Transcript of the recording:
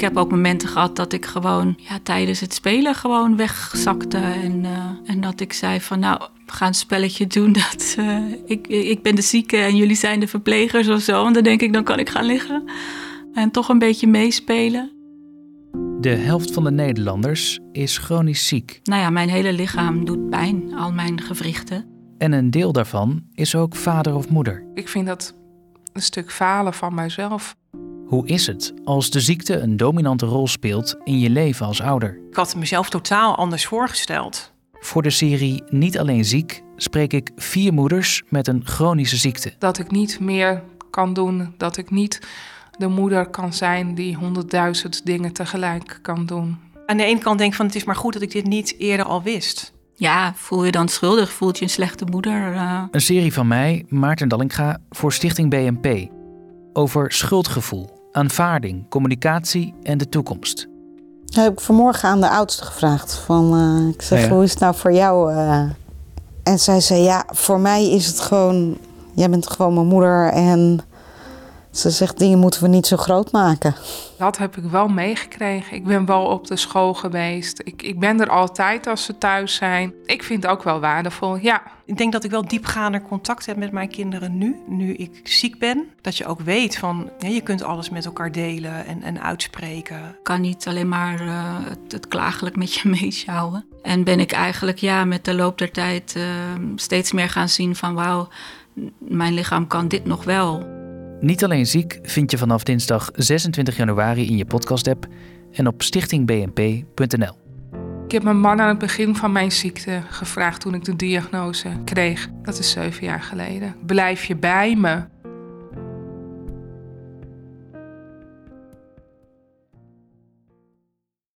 ik heb ook momenten gehad dat ik gewoon ja, tijdens het spelen gewoon wegzakte. En, eh, en dat ik zei van nou, we gaan een spelletje doen. Dat, uh, ik, ik ben de zieke en jullie zijn de verplegers of zo. En dan denk ik, dan kan ik gaan liggen. En toch een beetje meespelen. De helft van de Nederlanders is chronisch ziek. Nou ja, mijn hele lichaam doet pijn, al mijn gewrichten. En een deel daarvan is ook vader of moeder. Ik vind dat een stuk falen van mijzelf. Hoe is het als de ziekte een dominante rol speelt in je leven als ouder? Ik had mezelf totaal anders voorgesteld. Voor de serie Niet alleen ziek spreek ik vier moeders met een chronische ziekte. Dat ik niet meer kan doen, dat ik niet de moeder kan zijn die honderdduizend dingen tegelijk kan doen. Aan de ene kant denk ik van het is maar goed dat ik dit niet eerder al wist. Ja, voel je dan schuldig? Voelt je een slechte moeder? Uh... Een serie van mij, Maarten Dallinga, voor Stichting BNP. Over schuldgevoel, aanvaarding, communicatie en de toekomst. Ja, heb ik vanmorgen aan de oudste gevraagd. Van, uh, ik zeg, hoe is het nou voor jou? Uh... En zij zei, ja, voor mij is het gewoon... Jij bent gewoon mijn moeder en ze zegt, dingen moeten we niet zo groot maken. Dat heb ik wel meegekregen. Ik ben wel op de school geweest. Ik, ik ben er altijd als ze thuis zijn. Ik vind het ook wel waardevol, ja. Ik denk dat ik wel diepgaander contact heb met mijn kinderen nu, nu ik ziek ben. Dat je ook weet van, ja, je kunt alles met elkaar delen en, en uitspreken. Ik kan niet alleen maar uh, het, het, klagelijk met je meesjouwen. En ben ik eigenlijk ja, met de loop der tijd uh, steeds meer gaan zien van... wauw, mijn lichaam kan dit nog wel. Niet alleen ziek vind je vanaf dinsdag 26 januari in je podcast-app en op stichtingbnp.nl. Ik heb mijn man aan het begin van mijn ziekte gevraagd toen ik de diagnose kreeg. Dat is zeven jaar geleden. Blijf je bij me?